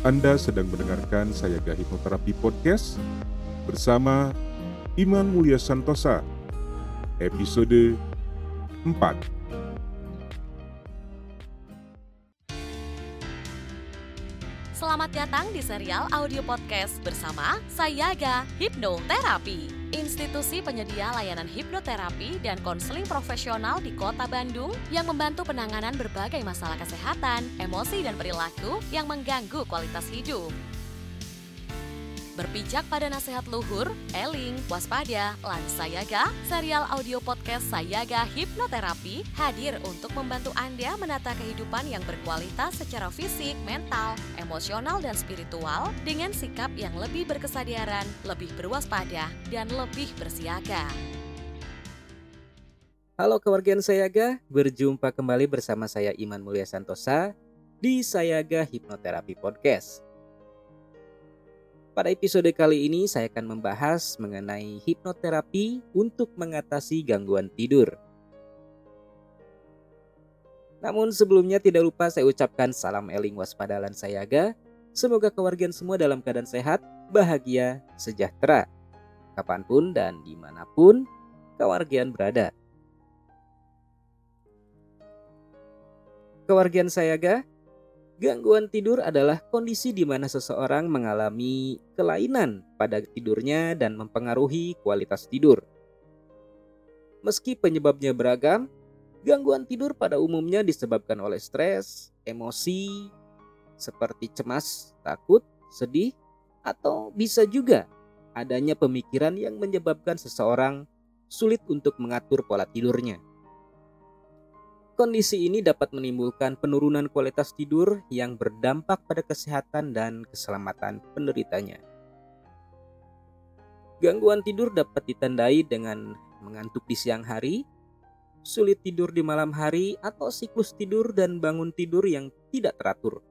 Anda sedang mendengarkan saya Hipnoterapi Podcast bersama Iman Mulia Santosa, episode 4. Selamat datang di serial audio podcast bersama Sayaga Hipnoterapi, institusi penyedia layanan hipnoterapi dan konseling profesional di Kota Bandung yang membantu penanganan berbagai masalah kesehatan, emosi, dan perilaku yang mengganggu kualitas hidup. Berpijak pada nasihat luhur, eling, waspada, lan sayaga, serial audio podcast Sayaga Hipnoterapi hadir untuk membantu Anda menata kehidupan yang berkualitas secara fisik, mental, emosional, dan spiritual dengan sikap yang lebih berkesadaran, lebih berwaspada, dan lebih bersiaga. Halo kewargian Sayaga, berjumpa kembali bersama saya Iman Mulia Santosa di Sayaga Hipnoterapi Podcast. Pada episode kali ini saya akan membahas mengenai hipnoterapi untuk mengatasi gangguan tidur. Namun sebelumnya tidak lupa saya ucapkan salam eling waspadalan sayaga. Semoga kewargian semua dalam keadaan sehat, bahagia, sejahtera. Kapan pun dan di mana pun kewargian berada. Kewargian sayaga, Gangguan tidur adalah kondisi di mana seseorang mengalami kelainan pada tidurnya dan mempengaruhi kualitas tidur. Meski penyebabnya beragam, gangguan tidur pada umumnya disebabkan oleh stres, emosi, seperti cemas, takut, sedih, atau bisa juga adanya pemikiran yang menyebabkan seseorang sulit untuk mengatur pola tidurnya. Kondisi ini dapat menimbulkan penurunan kualitas tidur yang berdampak pada kesehatan dan keselamatan penderitanya. Gangguan tidur dapat ditandai dengan mengantuk di siang hari, sulit tidur di malam hari, atau siklus tidur dan bangun tidur yang tidak teratur.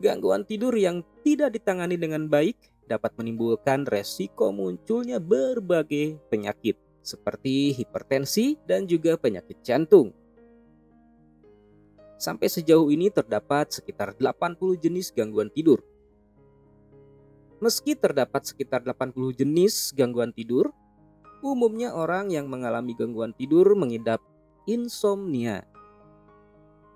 Gangguan tidur yang tidak ditangani dengan baik dapat menimbulkan resiko munculnya berbagai penyakit seperti hipertensi dan juga penyakit jantung. Sampai sejauh ini terdapat sekitar 80 jenis gangguan tidur. Meski terdapat sekitar 80 jenis gangguan tidur, umumnya orang yang mengalami gangguan tidur mengidap insomnia.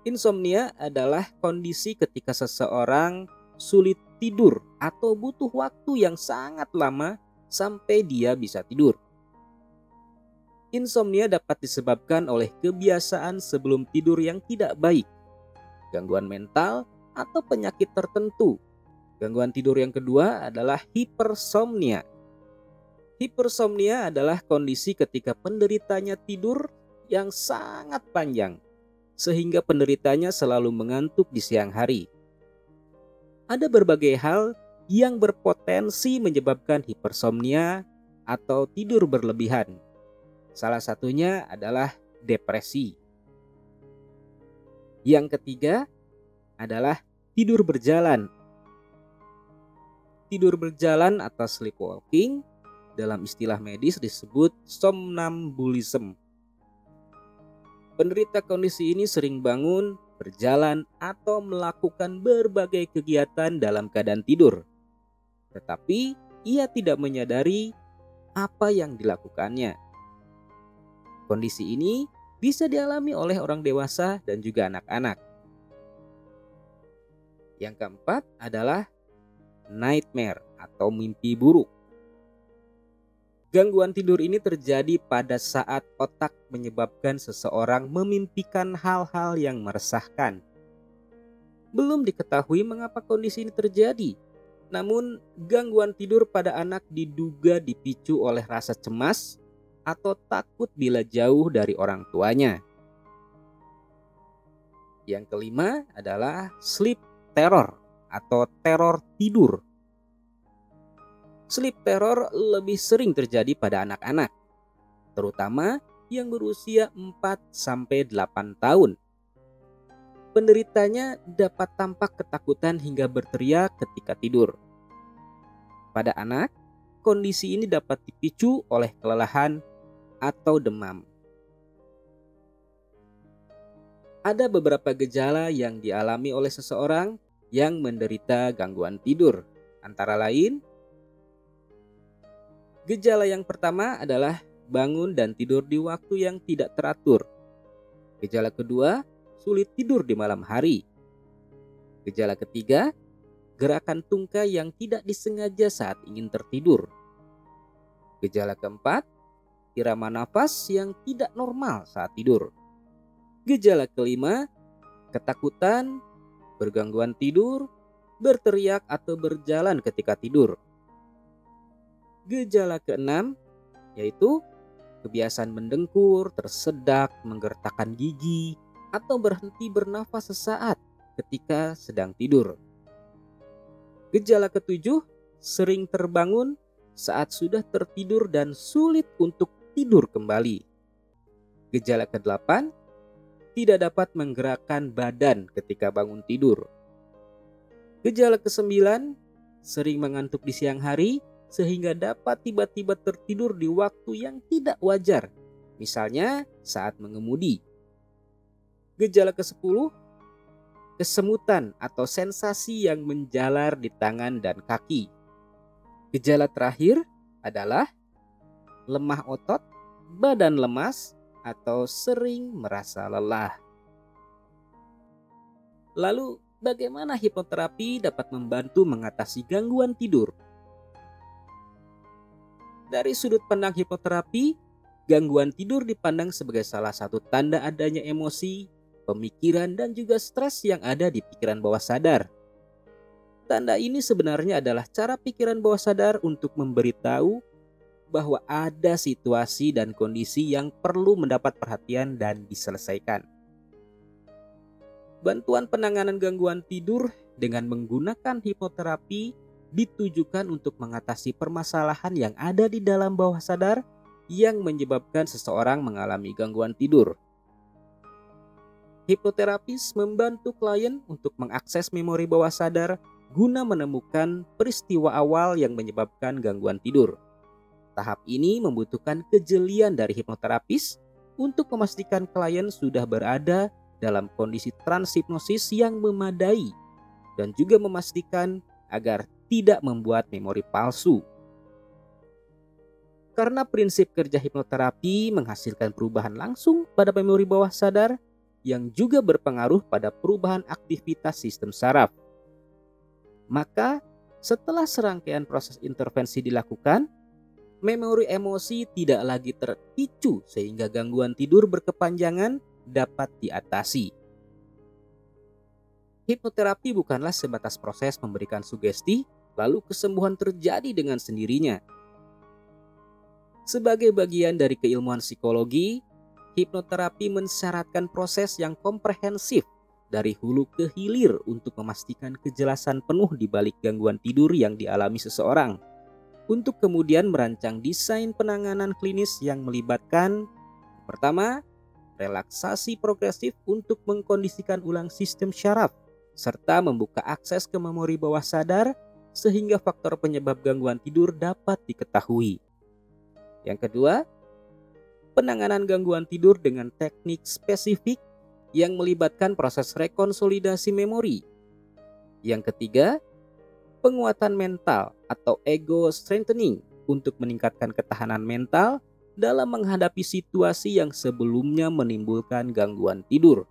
Insomnia adalah kondisi ketika seseorang sulit tidur atau butuh waktu yang sangat lama sampai dia bisa tidur. Insomnia dapat disebabkan oleh kebiasaan sebelum tidur yang tidak baik, gangguan mental, atau penyakit tertentu. Gangguan tidur yang kedua adalah hipersomnia. Hipersomnia adalah kondisi ketika penderitanya tidur yang sangat panjang, sehingga penderitanya selalu mengantuk di siang hari. Ada berbagai hal yang berpotensi menyebabkan hipersomnia atau tidur berlebihan. Salah satunya adalah depresi. Yang ketiga adalah tidur berjalan. Tidur berjalan atau sleepwalking dalam istilah medis disebut somnambulism. Penderita kondisi ini sering bangun, berjalan, atau melakukan berbagai kegiatan dalam keadaan tidur. Tetapi ia tidak menyadari apa yang dilakukannya. Kondisi ini bisa dialami oleh orang dewasa dan juga anak-anak. Yang keempat adalah nightmare atau mimpi buruk. Gangguan tidur ini terjadi pada saat otak menyebabkan seseorang memimpikan hal-hal yang meresahkan. Belum diketahui mengapa kondisi ini terjadi, namun gangguan tidur pada anak diduga dipicu oleh rasa cemas, atau takut bila jauh dari orang tuanya. Yang kelima adalah sleep terror atau teror tidur. Sleep terror lebih sering terjadi pada anak-anak, terutama yang berusia 4 sampai 8 tahun. Penderitanya dapat tampak ketakutan hingga berteriak ketika tidur. Pada anak, kondisi ini dapat dipicu oleh kelelahan atau demam. Ada beberapa gejala yang dialami oleh seseorang yang menderita gangguan tidur. Antara lain, gejala yang pertama adalah bangun dan tidur di waktu yang tidak teratur. Gejala kedua, sulit tidur di malam hari. Gejala ketiga, gerakan tungkai yang tidak disengaja saat ingin tertidur. Gejala keempat, irama nafas yang tidak normal saat tidur. Gejala kelima, ketakutan, bergangguan tidur, berteriak atau berjalan ketika tidur. Gejala keenam yaitu kebiasaan mendengkur, tersedak, menggertakkan gigi, atau berhenti bernafas sesaat ketika sedang tidur. Gejala ketujuh, sering terbangun saat sudah tertidur dan sulit untuk tidur kembali. Gejala kedelapan, tidak dapat menggerakkan badan ketika bangun tidur. Gejala kesembilan, sering mengantuk di siang hari sehingga dapat tiba-tiba tertidur di waktu yang tidak wajar, misalnya saat mengemudi. Gejala ke-10, kesemutan atau sensasi yang menjalar di tangan dan kaki. Gejala terakhir adalah lemah otot, badan lemas, atau sering merasa lelah. Lalu, bagaimana hipnoterapi dapat membantu mengatasi gangguan tidur? Dari sudut pandang hipnoterapi, gangguan tidur dipandang sebagai salah satu tanda adanya emosi, pemikiran, dan juga stres yang ada di pikiran bawah sadar. Tanda ini sebenarnya adalah cara pikiran bawah sadar untuk memberitahu bahwa ada situasi dan kondisi yang perlu mendapat perhatian dan diselesaikan. Bantuan penanganan gangguan tidur dengan menggunakan hipnoterapi ditujukan untuk mengatasi permasalahan yang ada di dalam bawah sadar yang menyebabkan seseorang mengalami gangguan tidur. Hipnoterapis membantu klien untuk mengakses memori bawah sadar guna menemukan peristiwa awal yang menyebabkan gangguan tidur. Tahap ini membutuhkan kejelian dari hipnoterapis untuk memastikan klien sudah berada dalam kondisi transhipnosis yang memadai dan juga memastikan agar tidak membuat memori palsu. Karena prinsip kerja hipnoterapi menghasilkan perubahan langsung pada memori bawah sadar yang juga berpengaruh pada perubahan aktivitas sistem saraf. Maka, setelah serangkaian proses intervensi dilakukan, memori emosi tidak lagi terpicu sehingga gangguan tidur berkepanjangan dapat diatasi. Hipnoterapi bukanlah sebatas proses memberikan sugesti, lalu kesembuhan terjadi dengan sendirinya. Sebagai bagian dari keilmuan psikologi, hipnoterapi mensyaratkan proses yang komprehensif dari hulu ke hilir untuk memastikan kejelasan penuh di balik gangguan tidur yang dialami seseorang untuk kemudian merancang desain penanganan klinis yang melibatkan pertama, relaksasi progresif untuk mengkondisikan ulang sistem syaraf serta membuka akses ke memori bawah sadar sehingga faktor penyebab gangguan tidur dapat diketahui. Yang kedua, penanganan gangguan tidur dengan teknik spesifik yang melibatkan proses rekonsolidasi memori. Yang ketiga, penguatan mental atau ego strengthening untuk meningkatkan ketahanan mental dalam menghadapi situasi yang sebelumnya menimbulkan gangguan tidur.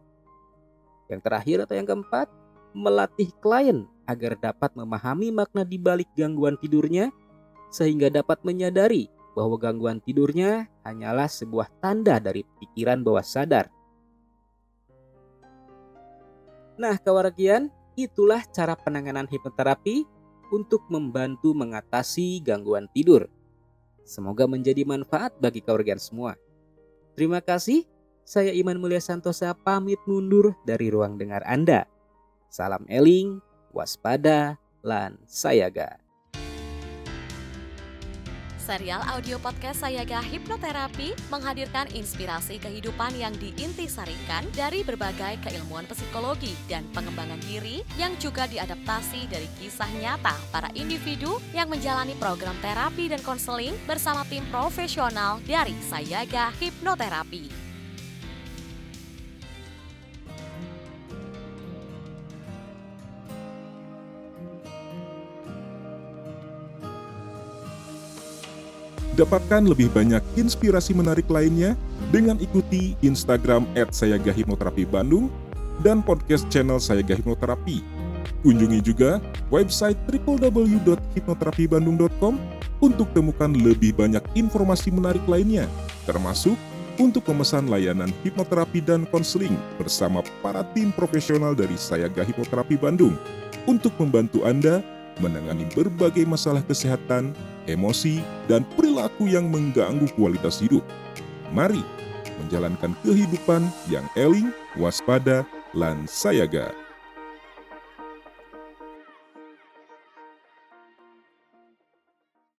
Yang terakhir atau yang keempat, melatih klien agar dapat memahami makna di balik gangguan tidurnya sehingga dapat menyadari bahwa gangguan tidurnya hanyalah sebuah tanda dari pikiran bawah sadar. Nah, kawaragian, itulah cara penanganan hipnoterapi untuk membantu mengatasi gangguan tidur. Semoga menjadi manfaat bagi keluarga semua. Terima kasih. Saya Iman Mulia Santosa pamit mundur dari ruang dengar Anda. Salam eling, waspada, lan sayaga serial audio podcast Sayaga Hipnoterapi menghadirkan inspirasi kehidupan yang diintisarikan dari berbagai keilmuan psikologi dan pengembangan diri yang juga diadaptasi dari kisah nyata para individu yang menjalani program terapi dan konseling bersama tim profesional dari Sayaga Hipnoterapi. Dapatkan lebih banyak inspirasi menarik lainnya dengan ikuti Instagram @sayagahipnoterapi Bandung dan podcast channel Sayaga Hipnoterapi. Kunjungi juga website www.hipnoterapibandung.com untuk temukan lebih banyak informasi menarik lainnya, termasuk untuk memesan layanan hipnoterapi dan konseling bersama para tim profesional dari Sayaga Hipnoterapi Bandung untuk membantu Anda menangani berbagai masalah kesehatan, emosi, dan perilaku yang mengganggu kualitas hidup. Mari menjalankan kehidupan yang eling, waspada, lan sayaga.